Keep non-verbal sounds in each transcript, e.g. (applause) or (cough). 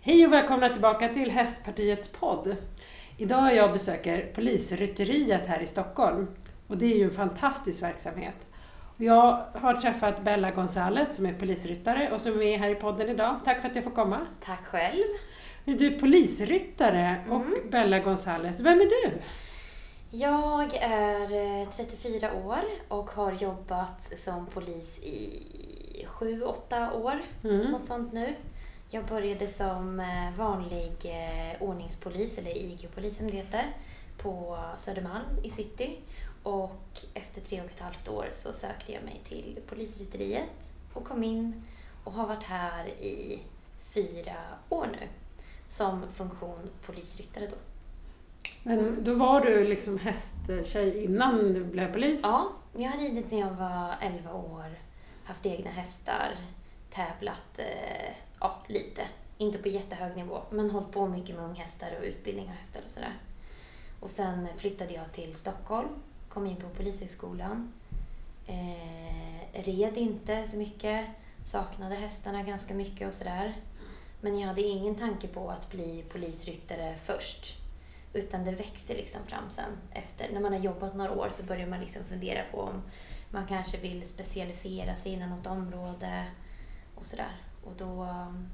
Hej och välkomna tillbaka till Hästpartiets podd. Idag är jag och besöker polisrytteriet här i Stockholm. Och det är ju en fantastisk verksamhet. Jag har träffat Bella Gonzales som är polisryttare och som är med här i podden idag. Tack för att jag får komma. Tack själv. Du är polisryttare och Mm. Bella Gonzales, vem är du? Jag är eh, 34 år och har jobbat som polis i 7-8 år. Mm. Något sånt nu. Jag började som eh, vanlig eh, ordningspolis, eller IG-polis som det heter, på Södermalm i city. Och efter tre och ett halvt år så sökte jag mig till polisrytteriet och kom in och har varit här i fyra år nu som funktion polisryttare då. Men då var du liksom hästtjej innan du blev polis? Ja, jag har ridit sedan jag var 11 år, haft egna hästar, tävlat eh, ja, lite. Inte på jättehög nivå, men hållit på mycket med unghästar och utbildning av hästar och sådär. Och sen flyttade jag till Stockholm, kom in på Polishögskolan. Eh, red inte så mycket, saknade hästarna ganska mycket och sådär. Men jag hade ingen tanke på att bli polisryttare först. Utan det växte liksom fram sen. Efter, när man har jobbat några år så börjar man liksom fundera på om man kanske vill specialisera sig inom något område och sådär. Och då um,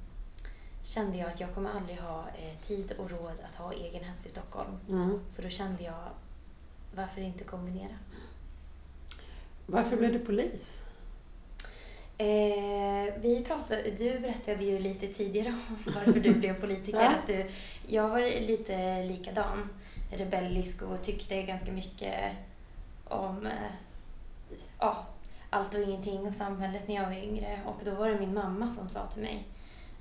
kände jag att jag kommer aldrig ha eh, tid och råd att ha egen häst i Stockholm. Mm. Så då kände jag, varför inte kombinera? Varför blev du polis? Eh, vi pratade, du berättade ju lite tidigare om (laughs) varför du blev politiker. Ja. att du, jag var lite likadan, rebellisk och tyckte ganska mycket om eh, ja, allt och ingenting och samhället när jag var yngre. Och då var det min mamma som sa till mig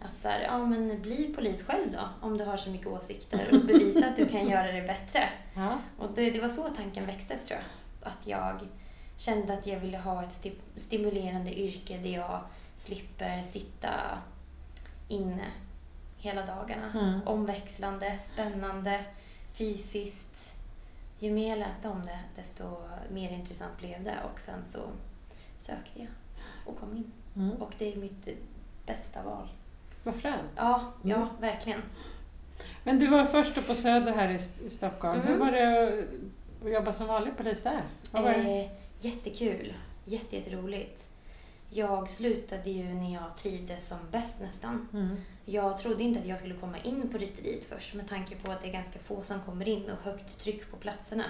att så här, ja men bli polis själv då, om du har så mycket åsikter och bevisa att du kan göra det bättre. (laughs) Ja. Och det, det var så tanken växtes tror jag. Att jag kände att jag ville ha ett sti- stimulerande yrke där jag slipper sitta inne hela dagarna. Mm. Omväxlande, spännande, fysiskt. Ju mer jag läste om det, desto mer intressant blev det. Och sen så sökte jag och kom in. Mm. Och det är mitt bästa val. Vad fränt. Ja, ja Mm. verkligen. Men du var först på Söder här i, i Stockholm. Mm. Hur var det att- jobba som vanlig polis där? Vad var det? Eh, jättekul. Jätte, jätteroligt. Jag slutade ju när jag trivdes som bäst nästan. Mm. Jag trodde inte att jag skulle komma in på rytteriet först med tanke på att det är ganska få som kommer in och högt tryck på platserna.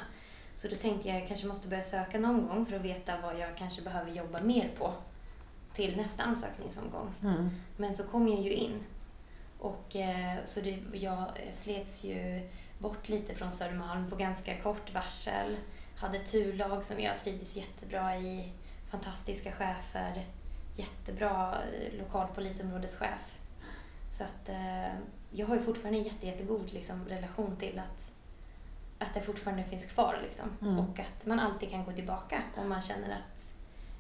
Så då tänkte jag att jag kanske måste börja söka någon gång för att veta vad jag kanske behöver jobba mer på till nästa ansökningsomgång. Mm. Men så kom jag ju in. Och eh, så det, jag slets ju bort lite från Södermalm på ganska kort varsel. Hade turlag som jag trivdes jättebra i. Fantastiska chefer. Jättebra eh, lokalpolisområdeschef. Så att eh, jag har ju fortfarande en jätte, jättegod liksom, relation till att, att det fortfarande finns kvar. Liksom. Mm. Och att man alltid kan gå tillbaka om man känner att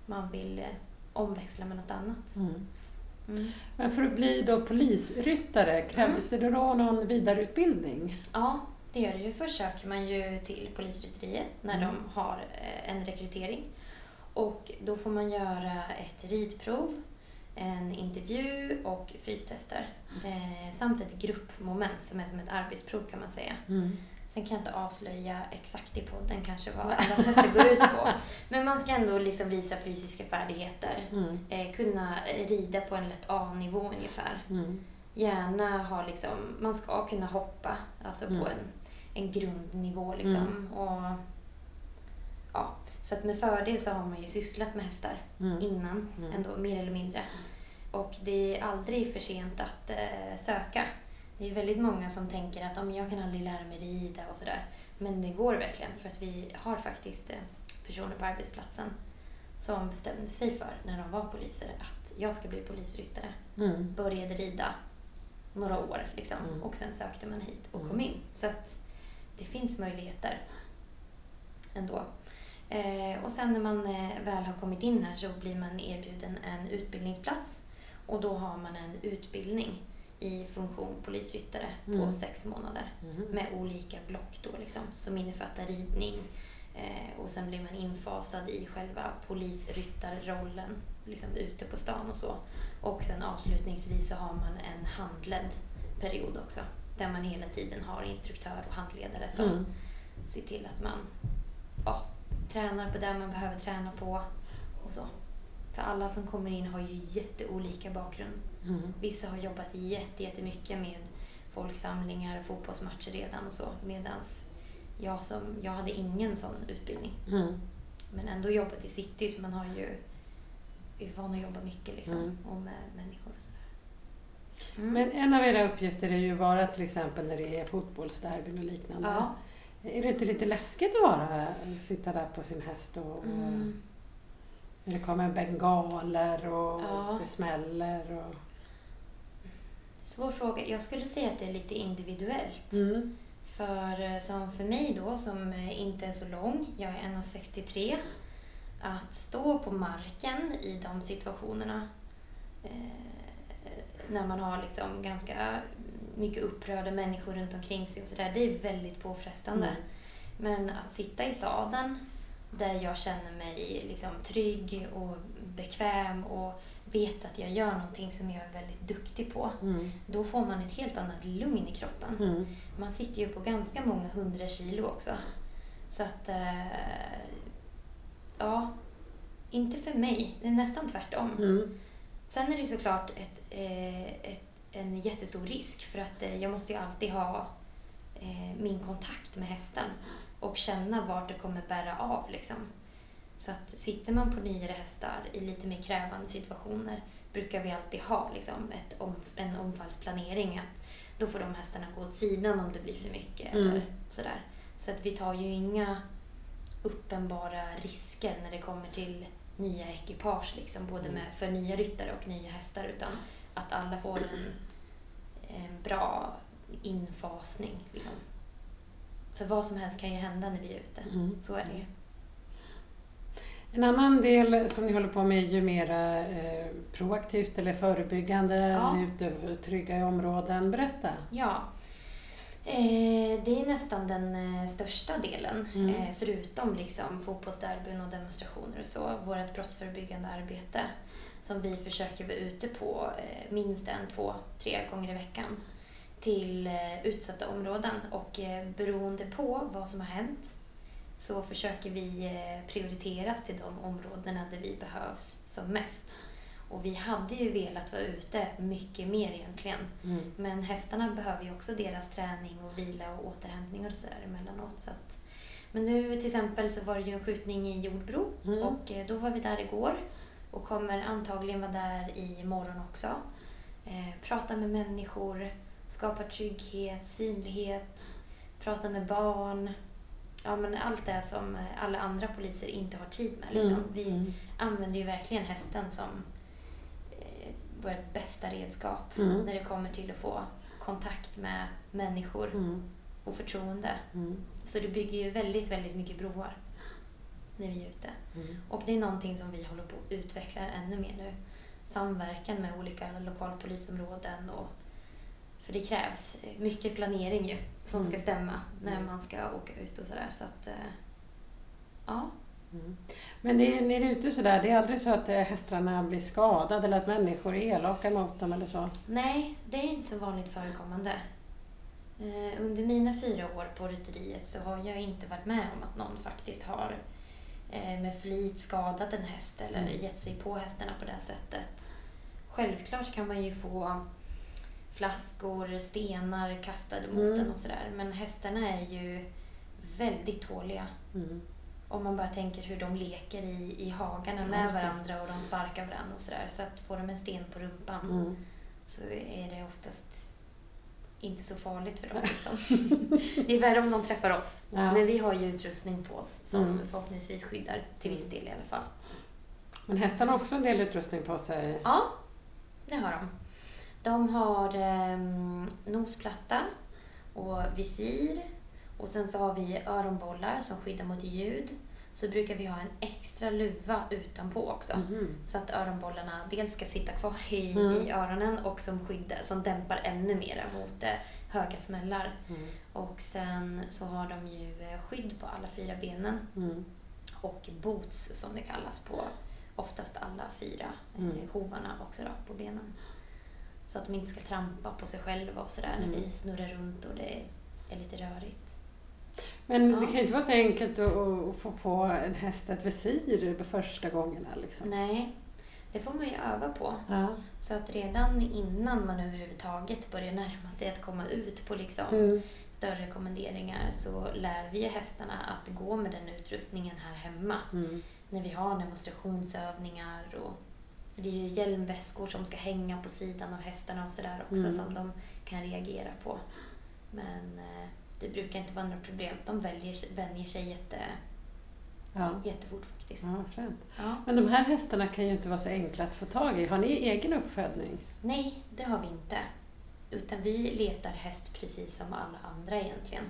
man vill eh, omväxla med något annat. Mm. Mm. Men för att bli då polisryttare, krävdes det då någon vidareutbildning? Ja, det gör det ju. Först söker man ju till polisrytteriet när Mm. de har eh, en rekrytering. Och då får man göra ett ridprov, en intervju och fystester. Eh, samt ett gruppmoment som är som ett arbetsprov kan man säga. Mm. Sen kan jag inte avslöja exakt i podden kanske vad alla tester går ut på. (laughs) Men man ska ändå liksom visa fysiska färdigheter. Mm. Eh, kunna rida på en lätt A-nivå ungefär Mm. gärna ha liksom, man ska kunna hoppa alltså Mm. på en, en grundnivå liksom. Och, ja, så att med fördel så har man ju sysslat med hästar Mm. innan Mm. ändå, mer eller mindre. Och det är aldrig för sent att eh, söka. Det är väldigt många som tänker att "Ja, men jag kan aldrig lära mig rida och sådär. Men det går verkligen för att vi har faktiskt eh, personer på arbetsplatsen som bestämde sig för när de var poliser att jag ska bli polisryttare Mm. började rida några år liksom, Mm. och sen sökte man hit och Mm. kom in. Så att det finns möjligheter ändå. Eh, och sen när man eh, väl har kommit in här så blir man erbjuden en utbildningsplats och då har man en utbildning i funktion polisryttare Mm. på sex månader Mm. med olika block då liksom, som innefattar ridning eh, och sen blir man infasad i själva polisryttarrollen liksom ute på stan och så. Och sen avslutningsvis så har man en handledd period också. Där man hela tiden har instruktör och handledare som Mm. ser till att man ja, tränar på det man behöver träna på och så. För alla som kommer in har ju jätteolika bakgrund. Mm. Vissa har jobbat jätte, jättemycket med folksamlingar och fotbollsmatcher redan och så. Medans jag, som, jag hade ingen sån utbildning. Mm. Men ändå jobbat i city så man har ju är van att jobba mycket liksom, Mm. och med människor och sådär. Mm. Men en av era uppgifter är ju att vara till exempel när det är fotbollsderbyn och liknande. ja. Är det inte lite läskigt att vara, sitta där på sin häst och, och Mm. Det kommer bengaler och Ja. det smäller? Och... Svår fråga. Jag skulle säga att det är lite individuellt. Mm. För eh, som för mig då, som eh, inte är så lång, jag är 1,63, att stå på marken i de situationerna eh, när man har liksom ganska mycket upprörda människor runt omkring sig och sådär, det är väldigt påfrestande. Mm. Men att sitta i sadeln där jag känner mig liksom trygg och bekväm och vet att jag gör någonting som jag är väldigt duktig på, Mm. då får man ett helt annat lugn i kroppen. Mm. Man sitter ju på ganska många hundra kilo också. Så att... Eh, ja, inte för mig. Det är nästan tvärtom. Mm. Sen är det ju såklart ett, eh, ett, en jättestor risk för att eh, jag måste ju alltid ha min kontakt med hästen och känna vart det kommer bära av. Liksom. Så att sitter man på nyare hästar i lite mer krävande situationer brukar vi alltid ha liksom, ett om, en omfallsplanering. Att då får de hästarna gå åt sidan om det blir för mycket. Mm. Eller sådär. Så att vi tar ju inga uppenbara risker när det kommer till nya ekipage, liksom, både med, för nya ryttare och nya hästar. Utan att alla får en, en bra infasning. Liksom. För vad som helst kan ju hända när vi är ute. Mm. Så är det ju. En annan del som ni håller på med är ju mera eh, proaktivt eller förebyggande, Ja. ute och trygga i områden. Berätta! Ja. Eh, det är nästan den eh, största delen, Mm. eh, förutom liksom fotbollsderbyn och demonstrationer och så. Vårt brottsförebyggande arbete som vi försöker vara ute på eh, minst en, två, tre gånger i veckan till eh, utsatta områden. Och eh, beroende på vad som har hänt så försöker vi eh, prioriteras till de områdena där vi behövs som mest. Och vi hade ju velat vara ute mycket mer egentligen. Mm. Men hästarna behöver ju också deras träning och vila och återhämtning och sådär emellanåt. Så att, men nu till exempel så var det ju en skjutning i Jordbro Mm. och då var vi där igår och kommer antagligen vara där i morgon också. Eh, prata med människor, skapa trygghet, synlighet, prata med barn. Ja men allt det som eh, alla andra poliser inte har tid med. Liksom. Mm. Vi Mm. använder ju verkligen hästen som eh, vårt bästa redskap Mm. när det kommer till att få kontakt med människor Mm. och förtroende. Mm. Så det bygger ju väldigt, väldigt mycket broar när vi är ute. Mm. Och det är någonting som vi håller på att utveckla ännu mer nu. Samverkan med olika lokalpolisområden och för det krävs mycket planering ju som ska Mm. stämma när Mm. man ska åka ut och sådär. Så att, eh, ja. Mm. Men det är, när ni är ute sådär, det är aldrig så att eh, hästarna blir skadade eller att människor är elaka mot dem eller så? Nej, det är inte så vanligt förekommande. Eh, Under mina fyra år på rytteriet så har jag inte varit med om att någon faktiskt har med flit skadat en häst eller Mm. gett sig på hästarna på det sättet. Självklart kan man ju få flaskor, stenar kastade mot Mm. en och sådär. Men hästarna är ju väldigt tåliga. Mm. Om man bara tänker hur de leker i, i hagarna med varandra och de sparkar varandra och sådär. Så att får de en sten på rumpan Mm. så är det oftast inte så farligt för dem. Liksom. (laughs) det är värre om de träffar oss. Ja. Men vi har ju utrustning på oss som Mm. förhoppningsvis skyddar till viss del i alla fall. Men hästarna har också en del utrustning på sig? Ja, det har de. De har ehm, nosplatta och visir. Och sen så har vi öronbollar som skyddar mot ljud. Så brukar vi ha en extra luva utanpå också. Mhm. Så att öronbollarna dels ska sitta kvar i, Mm. i öronen och som skyddar, som dämpar ännu mer mot eh, höga smällar. Mm. Och sen så har de ju eh, skydd på alla fyra benen Mm. och boots som det kallas på oftast alla fyra Mm. eh, hovarna också då, på benen. Så att de inte ska trampa på sig själva och sådär när Mm. vi snurrar runt och det är lite rörigt. Men Ja. det kan ju inte vara så enkelt att, att få på en häst ett visir på första gångerna. Liksom. Nej, det får man ju öva på. Ja. Så att redan innan man överhuvudtaget börjar närma sig att komma ut på liksom Mm. större kommenderingar så lär vi hästarna att gå med den utrustningen här hemma. Mm. När vi har demonstrationsövningar och det är ju hjälmväskor som ska hänga på sidan av hästarna och sådär också Mm. som de kan reagera på. Men eh, det brukar inte vara några problem. De väljer, vänjer sig jätte, Ja. jättefort faktiskt. Ja. Ja. Men de här hästarna kan ju inte vara så enkla att få tag i. Har ni egen uppfödning? Nej, det har vi inte. Utan vi letar häst precis som alla andra egentligen.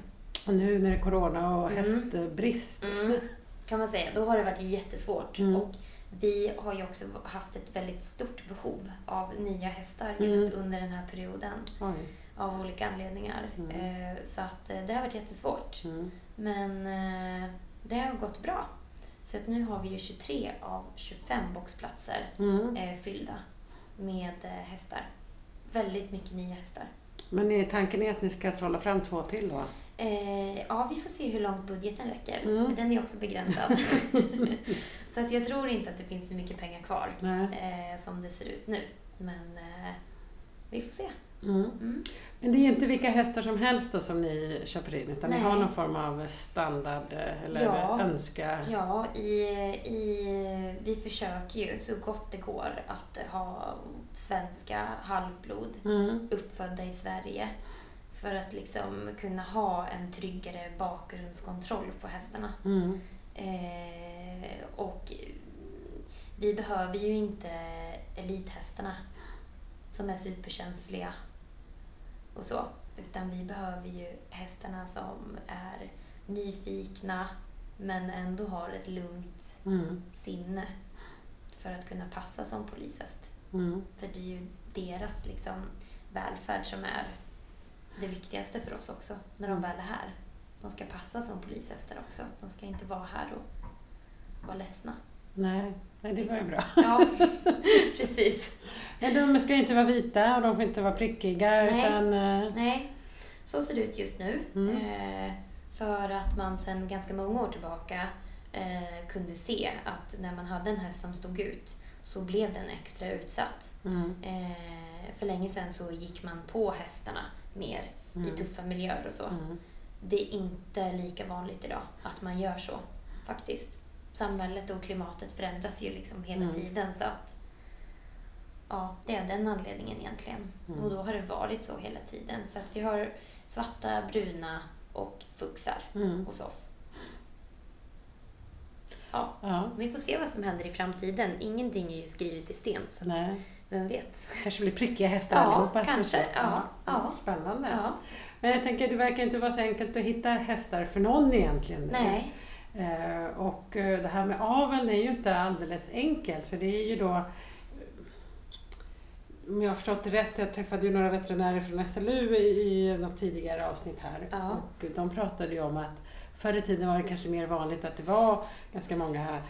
Och nu när det är corona och Mm. hästbrist. Kan man säga. Då har det varit jättesvårt. Mm. Och vi har ju också haft ett väldigt stort behov av nya hästar just under den här perioden. Oj. Av olika anledningar. Mm. Eh, Så att eh, det har varit jättesvårt. Mm. Men eh, det har gått bra. Så att nu har vi ju 23 av 25 boxplatser Mm. fyllda med hästar. Väldigt mycket nya hästar. Men är tanken är att ni ska trolla fram två till då? Eh, ja, vi får se hur långt budgeten räcker. Mm. För den är också begränsad. (laughs) så att jag tror inte att det finns så mycket pengar kvar eh, som det ser ut nu. Men eh, vi får se. Mm. Mm. Men det är inte vilka hästar som helst då som ni köper in utan Nej. ni har någon form av standard eh, eller Ja. önska? Ja, i, i, vi försöker ju så gott det går att ha svenska halvblod Mm. uppfödda i Sverige. För att liksom kunna ha en tryggare bakgrundskontroll på hästarna. Mm. Eh, och vi behöver ju inte elithästarna som är superkänsliga och så. Utan vi behöver ju hästarna som är nyfikna men ändå har ett lugnt Mm. sinne för att kunna passa som polishäst. Mm. För det är ju deras liksom, välfärd som är det viktigaste för oss också, när de väl är här. De ska passa som polishästar också. De ska inte vara här och vara ledsna. Nej. Nej, det var ju Liksom. bra. Ja, (laughs) precis. Men de ska inte vara vita och de får inte vara prickiga Nej. utan... eh, Nej, så ser det ut just nu. Mm. Eh, för att man sedan ganska många år tillbaka eh, kunde se att när man hade en häst som stod ut så blev den extra utsatt. Mm. För länge sedan så gick man på hästarna mer Mm. i tuffa miljöer och så. Mm. Det är inte lika vanligt idag att man gör så, faktiskt. Samhället och klimatet förändras ju liksom hela Mm. tiden så att ja, det är den anledningen egentligen. Mm. Och då har det varit så hela tiden. Så att vi har svarta, bruna och fuxar Mm. hos oss. Ja, Ja. vi får se vad som händer i framtiden. Ingenting är ju skrivet i sten, så Nej. vem vet? kanske blir prickiga hästar Ja, allihopa. kanske. så. Ja, ja. Spännande. Ja. Men jag tänker, det verkar inte vara så enkelt att hitta hästar för någon egentligen. Nej. Eh, och eh, det här med aveln är ju inte alldeles enkelt för det är ju då om jag har förstått det rätt, jag träffade ju några veterinärer från SLU i, något tidigare avsnitt här Ja. och de pratade ju om att förr i tiden var det kanske mer vanligt att det var ganska många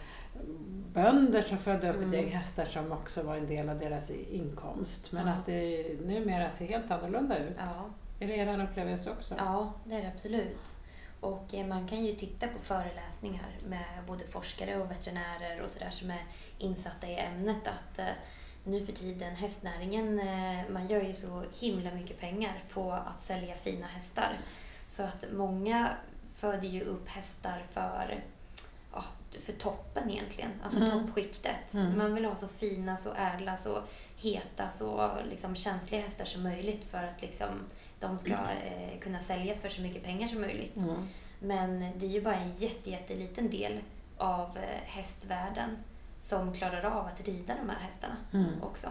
bönder som födde upp Mm. ett gäng hästar som också var en del av deras inkomst. Men Ja. att det numera ser helt annorlunda ut. Ja. Är det er upplevelse också? Ja, det är det absolut. Och eh, man kan ju titta på föreläsningar med både forskare och veterinärer och sådär som är insatta i ämnet att eh, nu för tiden hästnäringen, eh, man gör ju så himla mycket pengar på att sälja fina hästar. Så att många föder ju upp hästar för, ja, för toppen egentligen, alltså Mm. toppskiktet. Mm. Man vill ha så fina, så ädla, så heta, så liksom känsliga hästar som möjligt för att liksom de ska eh, kunna säljas för så mycket pengar som möjligt. Mm. Men det är ju bara en jätte, jätteliten del av eh, hästvärlden som klarar av att rida de här hästarna Mm. också.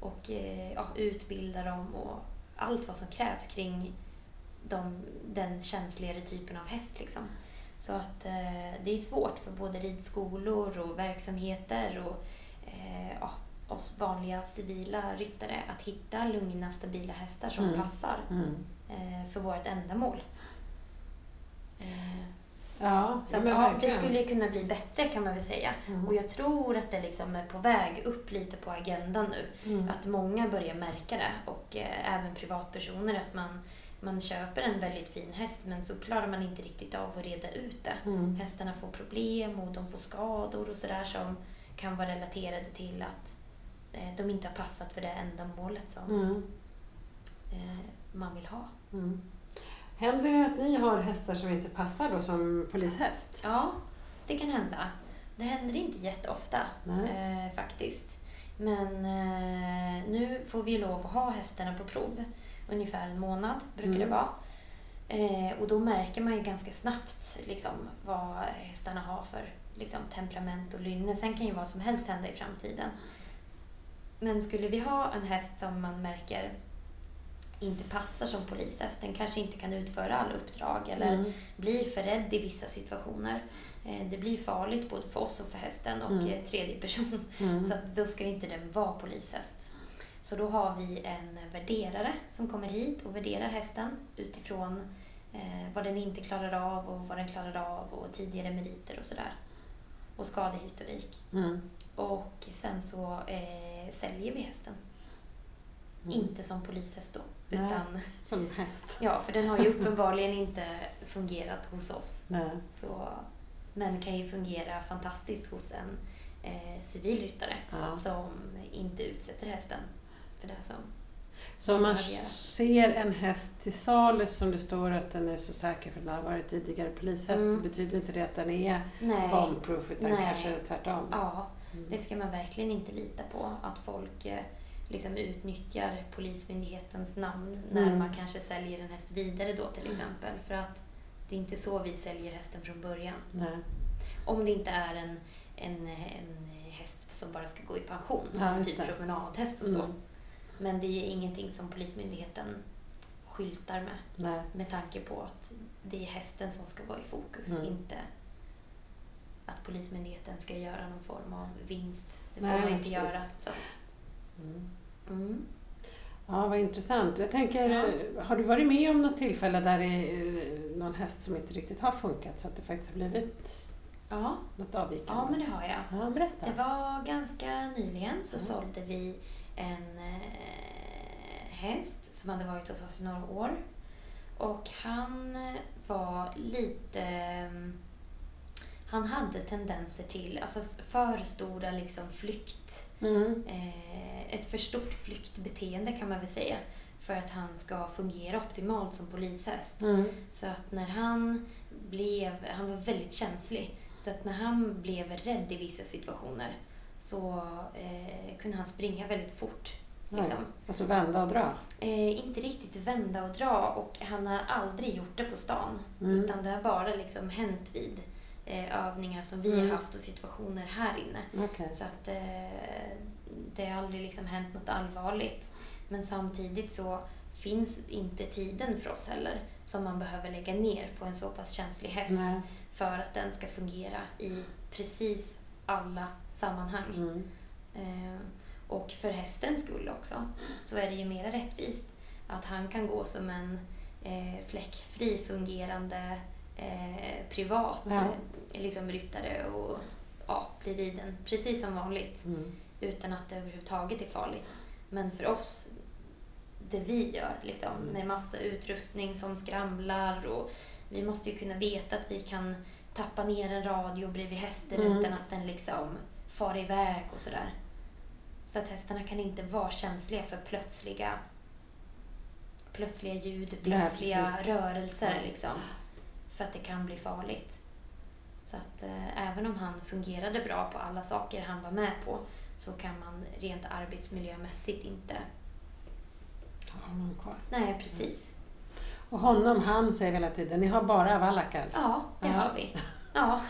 Och eh, ja, utbilda dem och allt vad som krävs kring de, den känsligare typen av häst. Liksom. Så att eh, det är svårt för både ridskolor och verksamheter och eh, ja, oss vanliga civila ryttare att hitta lugna, stabila hästar som Mm. passar Mm. eh, för vårt ändamål. Eh, Ja, Så att, ja, det skulle ju kunna bli bättre kan man väl säga. Mm. Och jag tror att det liksom är på väg upp lite på agendan nu. Mm. Att många börjar märka det och eh, även privatpersoner att man, man köper en väldigt fin häst men så klarar man inte riktigt av att reda ut det. Mm. Hästarna får problem och de får skador och sådär som kan vara relaterade till att eh, de inte har passat för det ändamålet som Mm. eh, man vill ha. Händer det att ni har hästar som inte passar då som polishäst? Ja, det kan hända. Det händer inte jätteofta eh, faktiskt. Men eh, nu får vi lov att ha hästarna på prov. Ungefär en månad brukar Mm. det vara. Eh, och då märker man ju ganska snabbt liksom, vad hästarna har för liksom, temperament och lynne. Sen kan ju vad som helst hända i framtiden. Men skulle vi ha en häst som man märker inte passar som polishäst, den kanske inte kan utföra alla uppdrag eller Mm. blir för rädd i vissa situationer. Eh, Det blir farligt både för oss och för hästen och Mm. eh, tredje person. Mm. Så att då ska inte den vara polishäst. Så då har vi en värderare som kommer hit och värderar hästen utifrån eh, vad den inte klarar av och vad den klarar av och tidigare meriter och sådär. Och skadehistorik. Mm. Och sen så eh, säljer vi hästen. Mm. Inte som polishäst då. Nej. Utan, Som häst? ja, för den har ju uppenbarligen inte fungerat hos oss. Nej. Så, men kan ju fungera fantastiskt hos en eh, civilryttare Ja. som inte utsätter hästen för det som... Så om man ser en häst till salu som det står att den är så säker för att den har varit tidigare polishäst Mm. så betyder inte det att den är Nej. bombproof utan Nej. kanske tvärtom. Ja, Mm. det ska man verkligen inte lita på. Att folk eh, liksom utnyttjar Polismyndighetens namn när Mm. man kanske säljer en häst vidare då till exempel. För att det är inte så vi säljer hästen från början. Nej. Om det inte är en, en, en häst som bara ska gå i pension, Ja, som typ promenadhäst och så. Mm. Men det är ingenting som Polismyndigheten skyltar med. Nej. Med tanke på att det är hästen som ska vara i fokus, Mm. inte att Polismyndigheten ska göra någon form av vinst. Det får Nej, man inte precis. göra. Så att, Mm. Mm. Ja, vad intressant. Jag tänker, Ja. eh, har du varit med om något tillfälle där det är eh, någon häst som inte riktigt har funkat så att det faktiskt har blivit ja, något avvikande? ja, men det har jag. Ja, berätta. Det var ganska nyligen så Mm. sålde vi en eh, häst som hade varit hos oss i några år. Och han var lite... Han hade tendenser till alltså för stora liksom flykt Mm. eh, ett för stort flyktbeteende kan man väl säga. För att han ska fungera optimalt som polishäst. Mm. Så att när han blev, han var väldigt känslig. Så att när han blev rädd i vissa situationer så eh, kunde han springa väldigt fort. Liksom. Alltså vända och dra. Eh, inte riktigt vända och dra och han har aldrig gjort det på stan. Mm. Utan det har bara liksom hänt vid övningar som vi Mm. har haft och situationer här inne. Okej. Så att eh, det har aldrig liksom hänt något allvarligt. Men samtidigt så finns inte tiden för oss heller som man behöver lägga ner på en så pass känslig häst Nej. för att den ska fungera i precis alla sammanhang. Mm. Eh, och för hästens skull också så är det ju mer rättvist att han kan gå som en eh, fläckfri fungerande eh, privat Ja. eh, liksom ryttare och ja, bli riden precis som vanligt Mm. utan att det överhuvudtaget är farligt. Men för oss, det vi gör liksom, Mm. med massa utrustning som skramlar och vi måste ju kunna veta att vi kan tappa ner en radio bredvid hästen Mm. utan att den liksom far iväg och sådär. Så att hästarna kan inte vara känsliga för plötsliga plötsliga ljud, plötsliga precis. rörelser Ja. liksom. För att det kan bli farligt. Så att eh, även om han fungerade bra på alla saker han var med på så kan man rent arbetsmiljömässigt inte... Har någon kvar. Nej, precis. Och honom, han säger vi hela tiden, ni har bara valackar. Ja, det Ja. har vi. (laughs) Ja.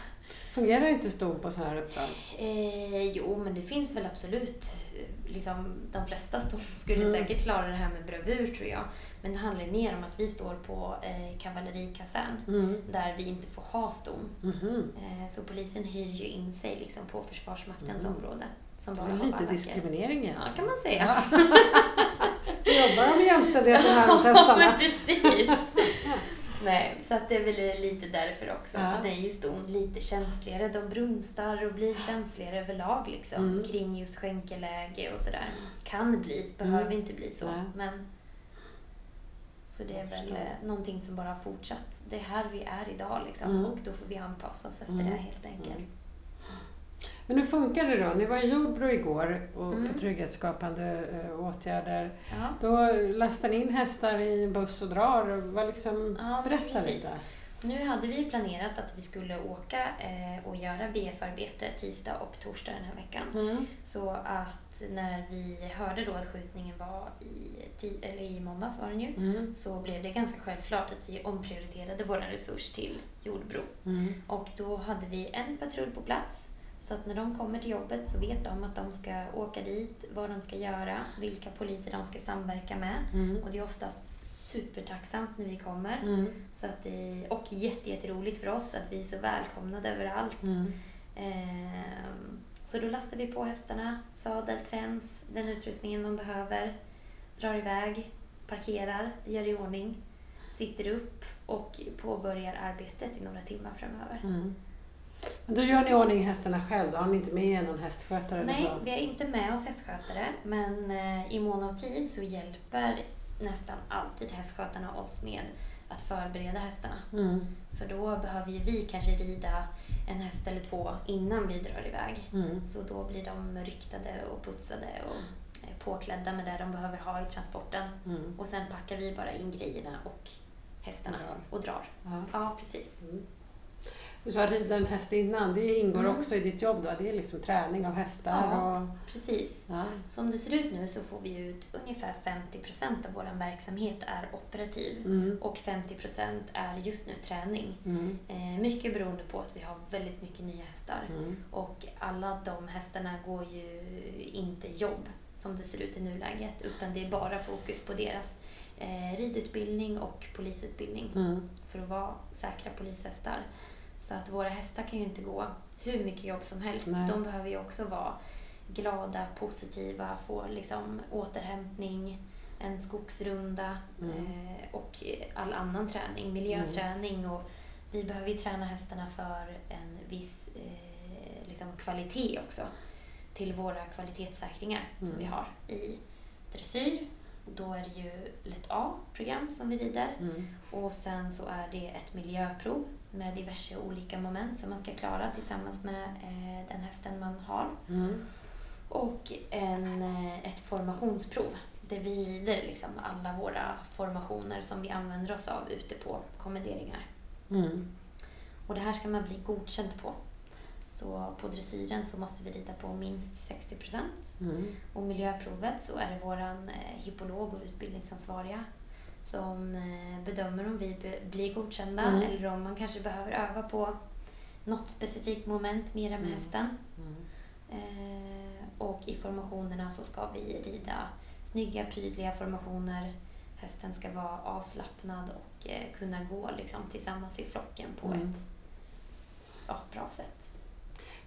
Fungerar inte ston på sådana här uppdrag? Eh, jo, men det finns väl absolut. eh, Liksom, de flesta ston skulle Mm. säkert klara det här med bravur tror jag. Men det handlar mer om att vi står på eh, kavallerikasern Mm. där vi inte får ha ston. Mhm. Eh, så polisen hyr ju in sig liksom, på Försvarsmaktens Mm. område. Som bara lite valacker. diskriminering Ja, egentligen. kan man säga. Ja. (laughs) Jobbar de jämställdheten här hos (laughs) Ja, hästarna? men precis. (laughs) Nej, så att det är väl lite därför också. Ja. Så det är ju ston lite känsligare. De brunstar och blir känsligare överlag liksom, Mm. kring just skänkeläge och sådär. Kan bli, behöver inte bli så. Nej. Men, så det är väl eh, någonting som bara har fortsatt. Det är här vi är idag liksom, Mm. och då får vi anpassa oss efter Mm. det helt enkelt. Men hur funkar det då? Ni var i Jordbro igår och Mm. på trygghetsskapande eh, åtgärder. Ja. Då lastar ni in hästar i en buss och drar. Vad liksom, Ja, berätta precis. lite. Nu hade vi planerat att vi skulle åka eh, och göra BF-arbete tisdag och torsdag den här veckan. Mm. Så att när vi hörde då att skjutningen var i, ti- eller i måndags var den ju, Mm. så blev det ganska självklart att vi omprioriterade vår resurs till Jordbro. Mm. Och då hade vi en patrull på plats. Så att när de kommer till jobbet så vet de att de ska åka dit, vad de ska göra, vilka poliser de ska samverka med. Mm. Och det är oftast supertacksamt när vi kommer. Mm. Så att det, och jätte, jätteroligt för oss att vi är så välkomnade överallt. Mm. Ehm, så då lastar vi på hästarna, sadel, träns, den utrustningen de behöver, drar iväg, parkerar, gör i ordning, sitter upp och påbörjar arbetet i några timmar framöver. Mm. Men då gör ni i ordning hästarna själv då? Har ni inte med er någon hästskötare? eller Nej, vi har inte med oss hästskötare, men eh, i mån av tid så hjälper nästan alltid hästskötarna oss med att förbereda hästarna. Mm. För då behöver ju vi kanske rida en häst eller två innan vi drar iväg. Mm. Så då blir de ryktade och putsade och eh, påklädda med det de behöver ha i transporten. Mm. Och sen packar vi bara in grejerna och hästarna Drar. och drar. Ja. Ja, precis. Du sa rida en häst innan, det ingår Mm. också i ditt jobb då? Det är liksom träning av hästar Ja. och... Precis. Ja. Som det ser ut nu så får vi ut ungefär 50% av vår verksamhet är operativ. Mm. Och 50% är just nu träning. Mm. Eh, mycket beroende på att vi har väldigt mycket nya hästar. Mm. Och alla de hästarna går ju inte jobb som det ser ut i nuläget utan det är bara fokus på deras eh, ridutbildning och polisutbildning Mm. för att vara säkra polishästar. Så att våra hästar kan ju inte gå hur mycket jobb som helst. Nej. De behöver ju också vara glada, positiva, få liksom återhämtning, en skogsrunda Mm. eh, och all annan träning, miljöträning och vi behöver ju träna hästarna för en viss eh, liksom kvalitet också till våra kvalitetssäkringar som Mm. vi har i dressyr. Då är det ju lätt A-program som vi rider Mm. och sen så är det ett miljöprov med diverse olika moment som man ska klara tillsammans med eh, den hästen man har. Mm. Och en, eh, ett formationsprov där vi rider liksom alla våra formationer som vi använder oss av ute på kommenderingar. Mm. Och det här ska man bli godkänd på. Så på dressyren så måste vi rida på minst 60 procent. Mm. Och miljöprovet så är det våran eh, hippolog och utbildningsansvariga som eh, bedömer om vi blir godkända Mm. eller om man kanske behöver öva på något specifikt moment mera med Mm. hästen. Mm. Eh, och i formationerna så ska vi rida snygga, prydliga formationer. Hästen ska vara avslappnad och eh, kunna gå liksom, tillsammans i flocken på Mm. ett ja, bra sätt.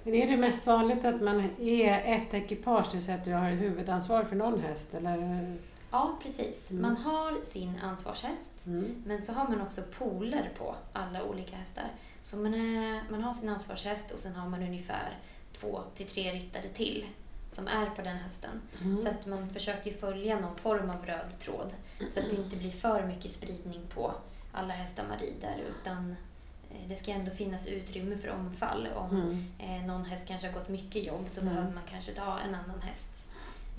Men är det mest vanligt att man är ett ekipage, det vill säga att du har huvudansvar för någon häst? Eller? Ja, precis. Mm. Man har sin ansvarshäst Mm. Men så har man också pooler på alla olika hästar. Så man, är, man har sin ansvarshäst och sen har man ungefär två till tre ryttare till som är på den hästen. Mm. Så att man försöker följa någon form av röd tråd. Så att det inte blir för mycket spridning på alla hästar man rider. Utan eh, det ska ändå finnas utrymme för omfall. Om Mm. eh, någon häst kanske har gått mycket jobb så Mm. behöver man kanske ta en annan häst.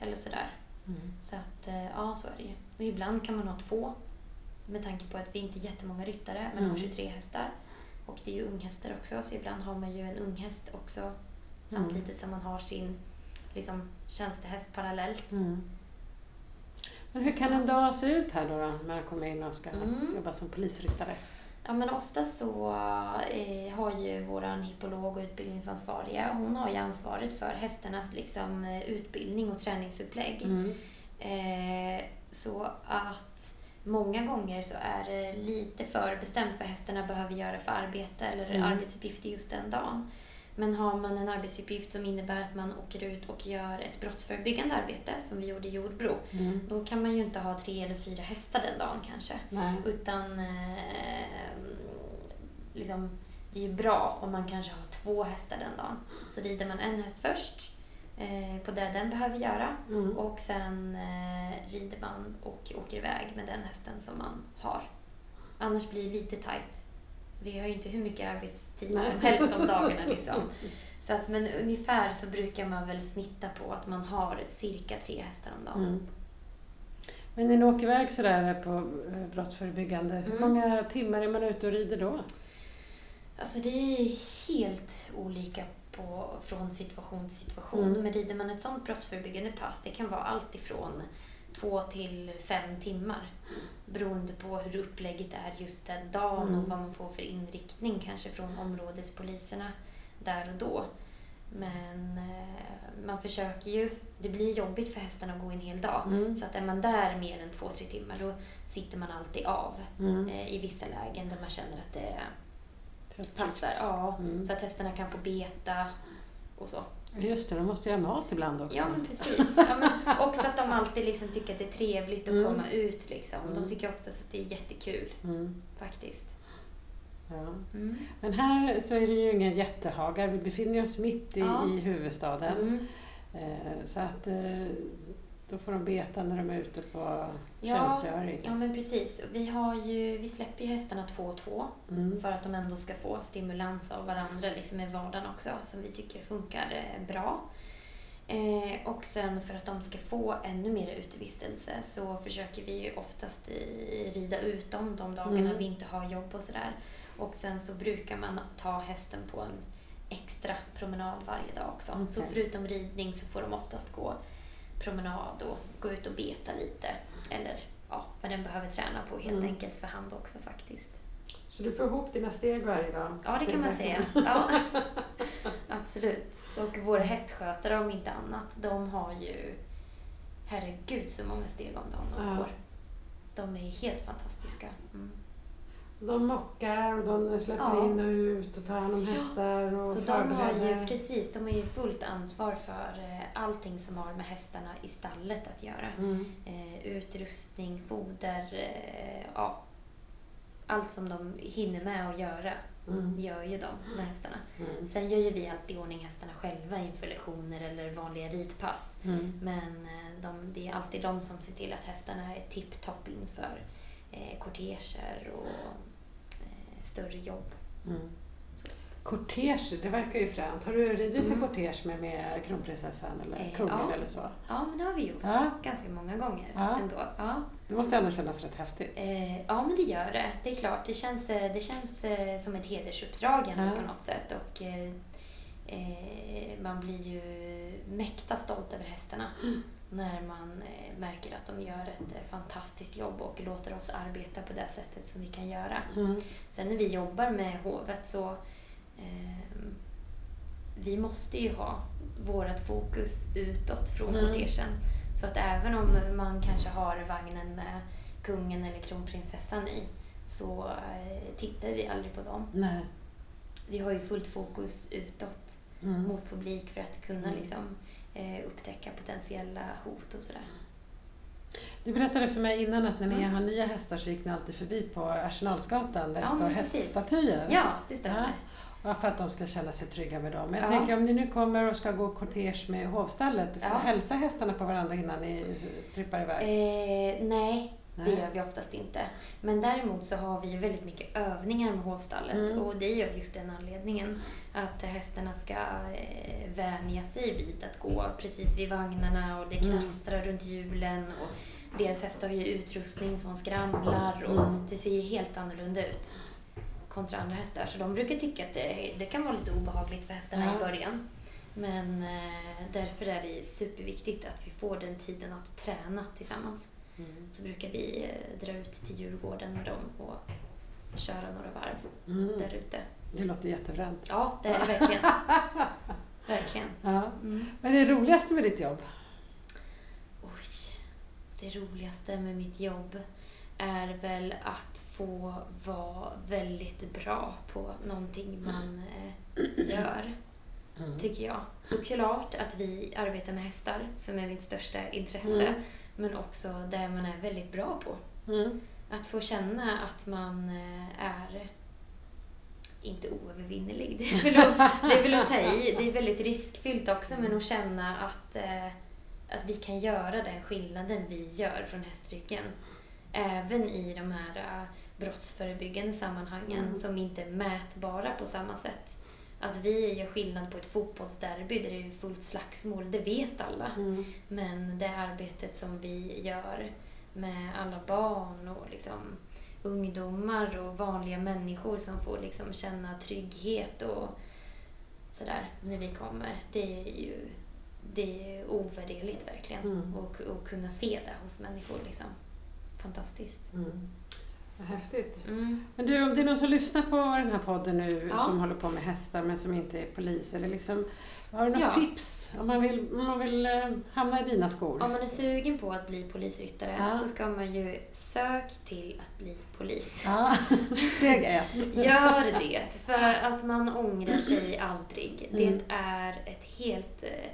Eller sådär. Mm. Så att, eh, ja, så är det ju. Och ibland kan man ha två. Med tanke på att vi inte är jättemånga ryttare, men Mm. har 23 hästar. Och det är ju unghästar också, så ibland har man ju en unghäst också. Samtidigt som man har sin liksom, tjänstehäst parallellt. Mm. Men hur kan en dag se ut här då, då när man kommer in och ska Mm. jobba som polisryttare? Ja, men ofta så eh, har ju vår hippolog och utbildningsansvariga, hon har ju ansvaret för hästarnas liksom, eh, utbildning och träningsupplägg. Mm. Eh, så att många gånger så är det lite förbestämt vad hästarna behöver göra för arbete eller Mm. arbetsuppgifter just den dagen. Men har man en arbetsuppgift som innebär att man åker ut och gör ett brottsförebyggande arbete, som vi gjorde i Jordbro, Mm. då kan man ju inte ha tre eller fyra hästar den dagen kanske. Nej. Utan eh, liksom, det är ju bra om man kanske har två hästar den dagen. Så rider man en häst först eh, på det den behöver göra Mm. och sen eh, rider man och åker iväg med den hästen som man har. Annars blir det lite tajt. Vi har ju inte hur mycket arbetstid Nej. som helst om dagarna. Liksom. (laughs) Så att, men ungefär så brukar man väl snitta på att man har cirka tre hästar om dagen. Mm. Men när ni åker iväg sådär på eh, brottsförebyggande, hur Mm. många timmar är man ute och rider då? Alltså det är helt olika på, från situation till situation. Mm. Men rider man ett sånt brottsförebyggande pass, det kan vara allt ifrån två till fem timmar. Beroende på hur upplägget är just den dagen Mm. och vad man får för inriktning kanske från områdespoliserna där och då. Men eh, man försöker ju, det blir jobbigt för hästarna att gå en hel dag. Mm. Så att är man där mer än två, tre timmar då sitter man alltid av Mm. eh, i vissa lägen där man känner att det passar. Ja, Mm. Så att hästarna kan få beta och så. Just det, de måste göra mat ibland också. Ja, men precis. (laughs) Ja, men också att de alltid liksom tycker att det är trevligt att Mm. komma ut. Liksom. Mm. De tycker oftast att det är jättekul Mm. faktiskt. Ja. Mm. Men här så är det ju ingen jättehagar. Vi befinner oss mitt i, Ja. i huvudstaden. Mm. Eh, så att eh, då får de beta när de är ute på Ja, tjänstgöring. Ja, men precis. Vi, har ju, vi släpper ju hästarna två och två Mm. för att de ändå ska få stimulans av varandra liksom i vardagen också, som vi tycker funkar eh, bra. Eh, och sen för att de ska få ännu mer utevistelse så försöker vi ju oftast eh, rida ut dem de dagarna Mm. vi inte har jobb och sådär. Och sen så brukar man ta hästen på en extra promenad varje dag också. Okej. Så förutom ridning så får de oftast gå promenad och gå ut och beta lite. Eller ja, vad den behöver träna på helt Mm. enkelt för hand också faktiskt. Så du får ihop dina steg varje dag? Ja, det kan man säga. Ja. (laughs) Absolut. Och våra hästskötare om inte annat, de har ju herregud så många steg om dagen de Ja. går. De är helt fantastiska. Mm. De mockar och de släpper Ja. in och ut och tar hand om hästar och Så de har ju, förbereder. precis, de har ju fullt ansvar för eh, allting som har med hästarna i stallet att göra. Mm. Eh, utrustning, foder, eh, ja. Allt som de hinner med att göra Mm. gör ju de med hästarna. Mm. Sen gör ju vi alltid i ordning hästarna själva inför lektioner eller vanliga ridpass. Mm. Men de, det är alltid de som ser till att hästarna är tipptopp inför eh, korteger och större jobb. Mm. Kortege, det verkar ju fränt. Har du ridit Mm. en kortege med, med kronprinsessan eller Eh, kungen ja. eller så? Ja, men det har vi gjort Ja. ganska många gånger Ja. ändå. Ja. Det måste ändå kännas rätt häftigt. Eh, ja, men det gör det. Det är klart, det känns, eh, det känns eh, som ett hedersuppdrag ändå Ja. på något sätt. Och, eh, eh, man blir ju mäkta stolt över hästarna när man eh, märker att de gör ett eh, fantastiskt jobb och låter oss arbeta på det sättet som vi kan göra. Mm. Sen när vi jobbar med hovet så eh, vi måste ju ha vårt fokus utåt från Mm. kortegen. Så att även om man kanske har vagnen med kungen eller kronprinsessan i så eh, tittar vi aldrig på dem. Nej. Vi har ju fullt fokus utåt Mm. mot publik för att kunna Mm. liksom, eh, upptäcka potentiella hot och sådär. Du berättade för mig innan att när ni Mm. har nya hästar så gick ni alltid förbi på Arsenalsgatan där det Ja, står men precis. häststatyer. Ja, det stämmer. Ja, för att de ska känna sig trygga med dem. Men jag Ja. tänker om ni nu kommer och ska gå kortege med hovstallet, Ja. hälsa hästarna på varandra innan ni trippar iväg? Eh, nej, det gör vi oftast inte. Men däremot så har vi ju väldigt mycket övningar med hovstallet Mm. och det är av just den anledningen att hästarna ska eh, vänja sig vid att gå precis vid vagnarna och det Mm. knastrar runt hjulen och deras hästar har ju utrustning som skramlar och Mm. det ser ju helt annorlunda ut kontra andra hästar. Så de brukar tycka att det, det kan vara lite obehagligt för hästarna Ja. i början. Men eh, därför är det superviktigt att vi får den tiden att träna tillsammans Mm. så brukar vi eh, dra ut till Djurgården med dem och köra några varv Mm. där ute. Det låter jättefränt. Ja, det är det verkligen. (laughs) verkligen. Ja. Mm. Vad är det roligaste med ditt jobb? Oj, det roligaste med mitt jobb är väl att få vara väldigt bra på någonting man eh, gör. Mm. tycker jag. Såklart att vi arbetar med hästar, som är mitt största intresse, Mm. Men också det man är väldigt bra på. Mm. Att få känna att man eh, är inte oövervinnerlig, (laughs) det är, väl att, det är väl att ta i. Det är väldigt riskfyllt också, men att känna att, eh, att vi kan göra den skillnaden vi gör från hästryggen. Även i de här eh, brottsförebyggande sammanhangen Mm. som inte är mätbara på samma sätt. Att vi gör skillnad på ett fotbollsderby där det är fullt slagsmål, det vet alla. Mm. Men det arbetet som vi gör med alla barn och liksom ungdomar och vanliga människor som får liksom känna trygghet och sådär när vi kommer. Det är ju det är ovärderligt verkligen. Mm. Och, och kunna se det hos människor. Liksom. Fantastiskt. Mm. Vad häftigt. Mm. Men du, om det är någon som lyssnar på den här podden nu Ja. som håller på med hästar men som inte är polis eller liksom, har du något Ja. tips om man vill, om man vill eh, hamna i dina skor? Om man är sugen på att bli polisryttare Ja. så ska man ju sök till att bli polis. Ja, (laughs) steg ett. Gör det, för att man ångrar sig aldrig. Mm. Det är ett helt eh,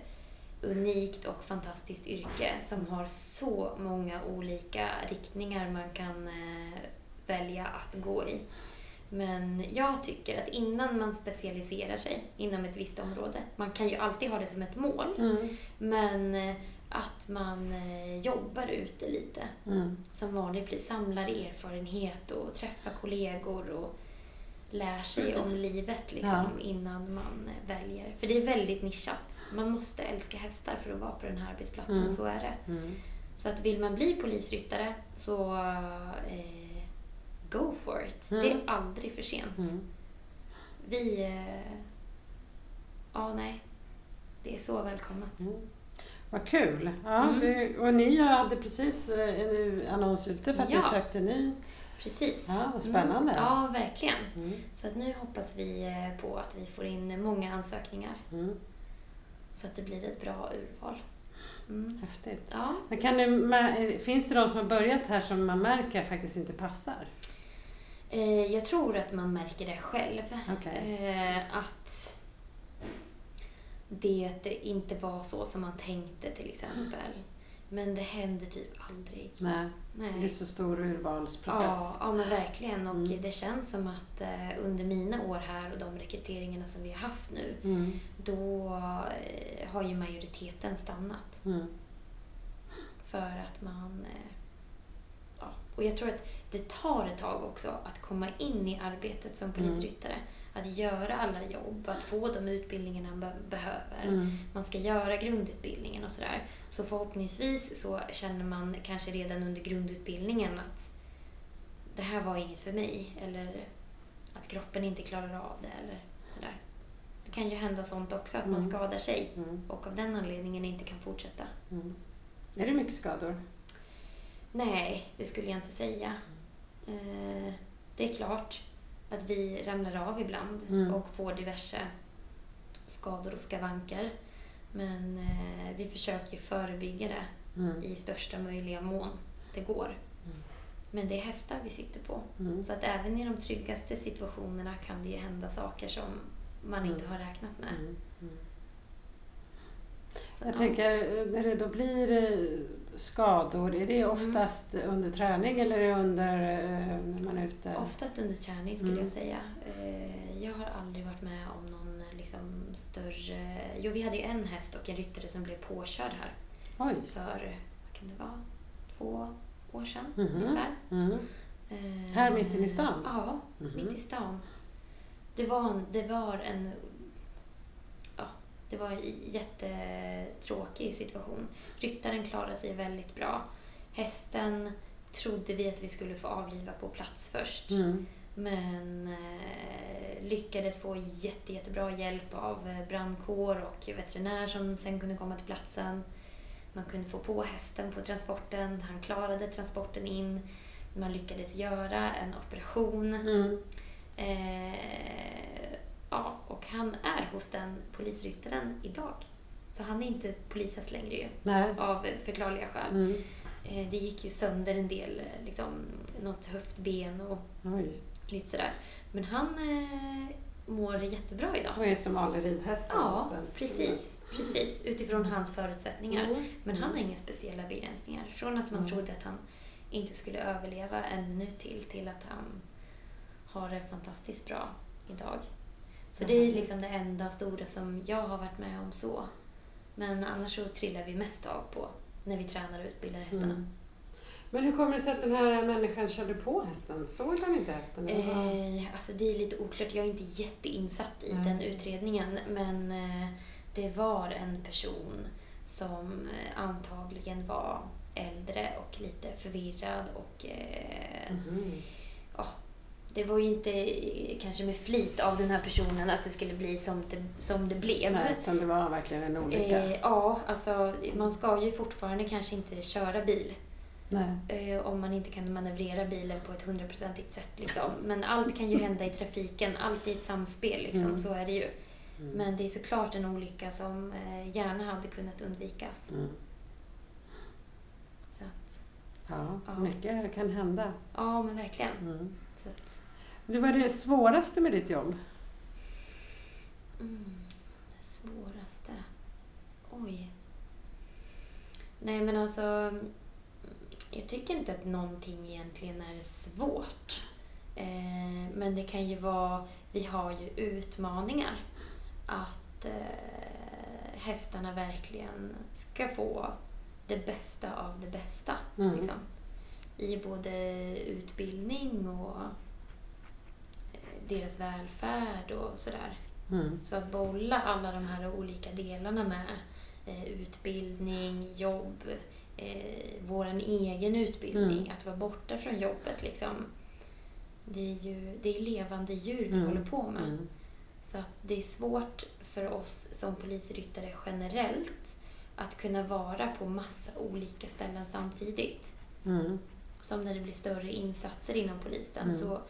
unikt och fantastiskt yrke som har så många olika riktningar man kan eh, välja att gå i. Men jag tycker att innan man specialiserar sig inom ett visst område, man kan ju alltid ha det som ett mål, Mm. men eh, att man eh, jobbar ute lite Mm. som vanlig polis samlar erfarenhet och träffar kollegor och lär sig om livet liksom, Ja. innan man eh, väljer. För det är väldigt nischat. Man måste älska hästar för att vara på den här arbetsplatsen, Mm. så är det. Mm. Så att vill man bli polisryttare så eh, go for it. Mm. Det är aldrig för sent. Mm. Vi... Eh, ja, nej. Det är så välkommet. Mm. Vad kul! Ja, Mm. det, och ni hade precis eh, en annons ute för att Ja. ni sökte ny. Precis. Ja, vad spännande. Mm. Ja, verkligen. Mm. Så att nu hoppas vi eh, på att vi får in många ansökningar Mm. så att det blir ett bra urval. Mm. Häftigt. Ja. Men kan du, mä- finns det de som har börjat här som man märker faktiskt inte passar? Eh, jag tror att man märker det själv. Okej. Eh, att det inte var så som man tänkte till exempel. Men det händer typ aldrig. Nej, Nej. det är så stor urvalsprocess. Ja, ja, men verkligen. Och Mm. det känns som att eh, under mina år här och de rekryteringarna som vi har haft nu, Mm. då har ju majoriteten stannat. Mm. För att man... Och jag tror att det tar ett tag också att komma in i arbetet som polisryttare. Att göra alla jobb, att få de utbildningarna man be- behöver. Mm. Man ska göra grundutbildningen och sådär. Så förhoppningsvis så känner man kanske redan under grundutbildningen att det här var inget för mig. Eller att kroppen inte klarar av det eller sådär. Det kan ju hända sånt också, att man Mm. skadar sig Mm. och av den anledningen inte kan fortsätta. Mm. Är det mycket skador? Nej, det skulle jag inte säga. Eh, det är klart att vi ramlar av ibland Mm. och får diverse skador och skavanker. Men eh, vi försöker ju förebygga det Mm. i största möjliga mån det går. Mm. Men det är hästar vi sitter på. Mm. Så att även i de tryggaste situationerna kan det ju hända saker som man Mm. inte har räknat med. Mm. Mm. Så, Jag ja. tänker, eh, när det då blir skador, är det oftast under träning eller är det under eh, när man är ute? Oftast under träning skulle Mm. jag säga. Eh, Jag har aldrig varit med om någon eh, liksom, större... Jo, vi hade ju en häst och en ryttare som blev påkörd här Oj! för, vad kan det vara, två år sedan Mhm. ungefär. Mm. Eh, Här mitt i stan? Ja, Mhm. mitt i stan. Det var en, det var en det var en jättetråkig situation. Ryttaren klarade sig väldigt bra. Hästen trodde vi att vi skulle få avliva på plats först. Mm. Men eh, lyckades få jätte, jättebra hjälp av eh, brandkår och veterinär som sen kunde komma till platsen. Man kunde få på hästen på transporten. Han klarade transporten in. Man lyckades göra en operation. Mm. Eh, ja, och han är hos den polisryttaren idag. Så han är inte polishäst längre ju, Nej. av förklarliga skäl. Mm. Eh, det gick ju sönder en del, eh, liksom, något höftben och Oj. lite sådär. Men han eh, mår jättebra idag. Och är som vanlig ridhäst. Ja, precis. Precis, utifrån hans förutsättningar. Mm. Men han har inga speciella begränsningar. Från att man Mm. trodde att han inte skulle överleva en minut till, till att han har det fantastiskt bra idag. Så det är liksom det enda stora som jag har varit med om så. Men annars så trillar vi mest av på när vi tränar och utbildar hästarna. Mm. Men hur kommer det sig att den här människan körde på hästen? Såg han inte hästen? Eh, alltså det är lite oklart. Jag är inte jätteinsatt i Nej. den utredningen. Men eh, det var en person som eh, antagligen var äldre och lite förvirrad. Och eh, Mhm. Det var ju inte eh, kanske med flit av den här personen att det skulle bli som det, som det blev. Nej, utan det var verkligen en olycka. Eh, ja, alltså man ska ju fortfarande kanske inte köra bil eh, om man inte kan manövrera bilen på ett hundraprocentigt sätt. Liksom. Men allt kan ju hända i trafiken, allt i ett samspel, liksom. Mm. så är det ju. Mm. Men det är såklart en olycka som eh, gärna hade kunnat undvikas. Mm. Så att, Ja, Ja. mycket kan hända. ja, men verkligen. Mm. Så att, Det var det svåraste med ditt jobb? Mm, det svåraste. Oj. Nej men alltså. Jag tycker inte att någonting egentligen är svårt. Eh, men det kan ju vara, vi har ju utmaningar. Att eh, hästarna verkligen ska få det bästa av det bästa. Mm. Liksom. I både utbildning och deras välfärd och sådär. Mm. Så att bolla alla de här olika delarna med eh, utbildning, jobb, eh, vår egen utbildning, Mm. att vara borta från jobbet. Liksom. Det är ju det är levande djur vi Mm. håller på med. Mm. Så att det är svårt för oss som polisryttare generellt att kunna vara på massa olika ställen samtidigt. Mm. Som när det blir större insatser inom polisen Mm. så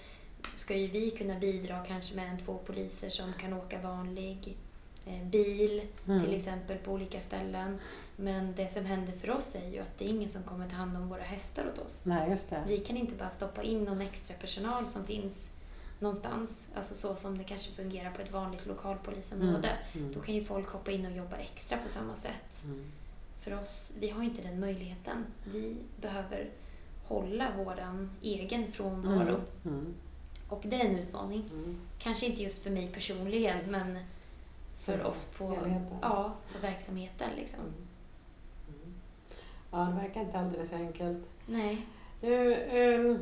ska ju vi kunna bidra kanske med en, två poliser som kan åka vanlig eh, bil Mm. till exempel på olika ställen. Men det som händer för oss är ju att det är ingen som kommer ta hand om våra hästar åt oss. Nej. Vi kan inte bara stoppa in någon extra personal som finns någonstans, alltså så som det kanske fungerar på ett vanligt lokalpolisområde. Mm. Då kan ju folk hoppa in och jobba extra på samma sätt. Mm. För oss, vi har inte den möjligheten. Vi behöver hålla våran egen frånvaro. Mm. Mm. Och det är en utmaning. Mm. Kanske inte just för mig personligen, men för För oss på ja, för verksamheten. Liksom. Mm. Mm. Ja, det verkar inte alldeles enkelt. Nej. Eh,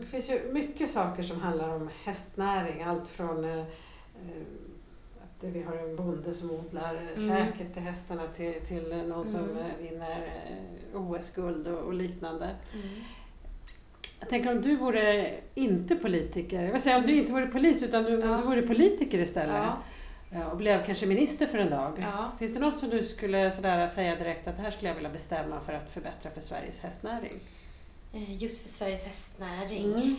det finns ju mycket saker som handlar om hästnäring. Allt från eh, eh, att vi har en bonde som odlar mm. Mm. käket till hästarna till, till någon som Mm. eh, vinner OS-guld och, och liknande. Mm. Jag tänker om du vore inte politiker, jag säga om du inte vore polis utan du, om Ja. du vore politiker istället Ja. eh, och blev kanske minister för en dag. Ja. Finns det något som du skulle sådär säga direkt att det här skulle jag vilja bestämma för att förbättra för Sveriges hästnäring? Eh, Just för Sveriges hästnäring. Mm.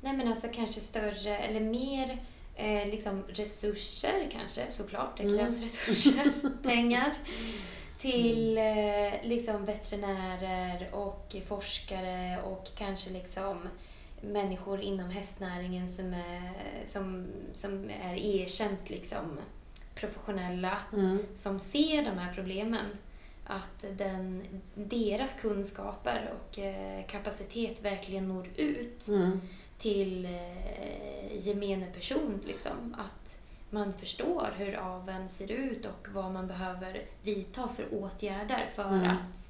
Nej men alltså kanske större eller mer eh, liksom resurser kanske såklart. Det Mm. krävs resurser, (laughs) pengar. Till eh, liksom veterinärer och forskare och kanske liksom människor inom hästnäringen som är, som, som är erkänt liksom professionella Mm. som ser de här problemen. Att den, deras kunskaper och eh, kapacitet verkligen når ut Mm. till eh, gemene person. Liksom. Att man förstår hur aveln ser ut och vad man behöver vidta för åtgärder för Mm. att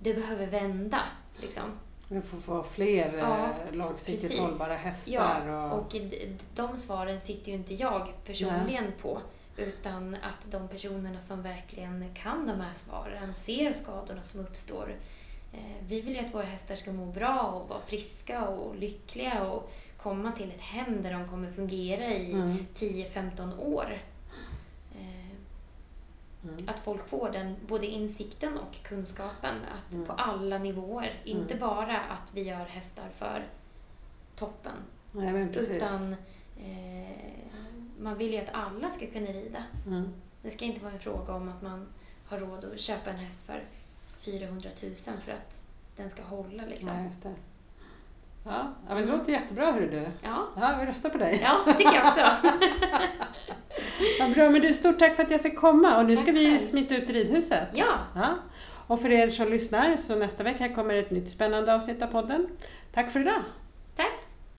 det behöver vända. Liksom. Vi får få fler Ja, eh, långsiktigt precis. hållbara hästar. Ja, och, och de svaren sitter ju inte jag personligen på. Utan att de personerna som verkligen kan de här svaren ser skadorna som uppstår. Eh, Vi vill ju att våra hästar ska må bra och vara friska och lyckliga och komma till ett hem där de kommer fungera i Mm. 10-15 år. Mm. Att folk får den både insikten och kunskapen att Mm. på alla nivåer, inte bara att vi gör hästar för toppen Nej, utan eh, man vill ju att alla ska kunna rida. Det ska inte vara en fråga om att man har råd att köpa en häst för 400 000 för att den ska hålla. Liksom. Det. Ja, ja men det låter jättebra hörru du. Ja, Ja, vi röstar på dig. ja det tycker jag också. (laughs) Ja, bra, men du, stort tack för att jag fick komma och nu ska Tack vi själv. smita ut i ridhuset. Ja, Ja. Och för er som lyssnar så nästa vecka kommer ett nytt spännande avsnitt av podden. Tack för idag! tack.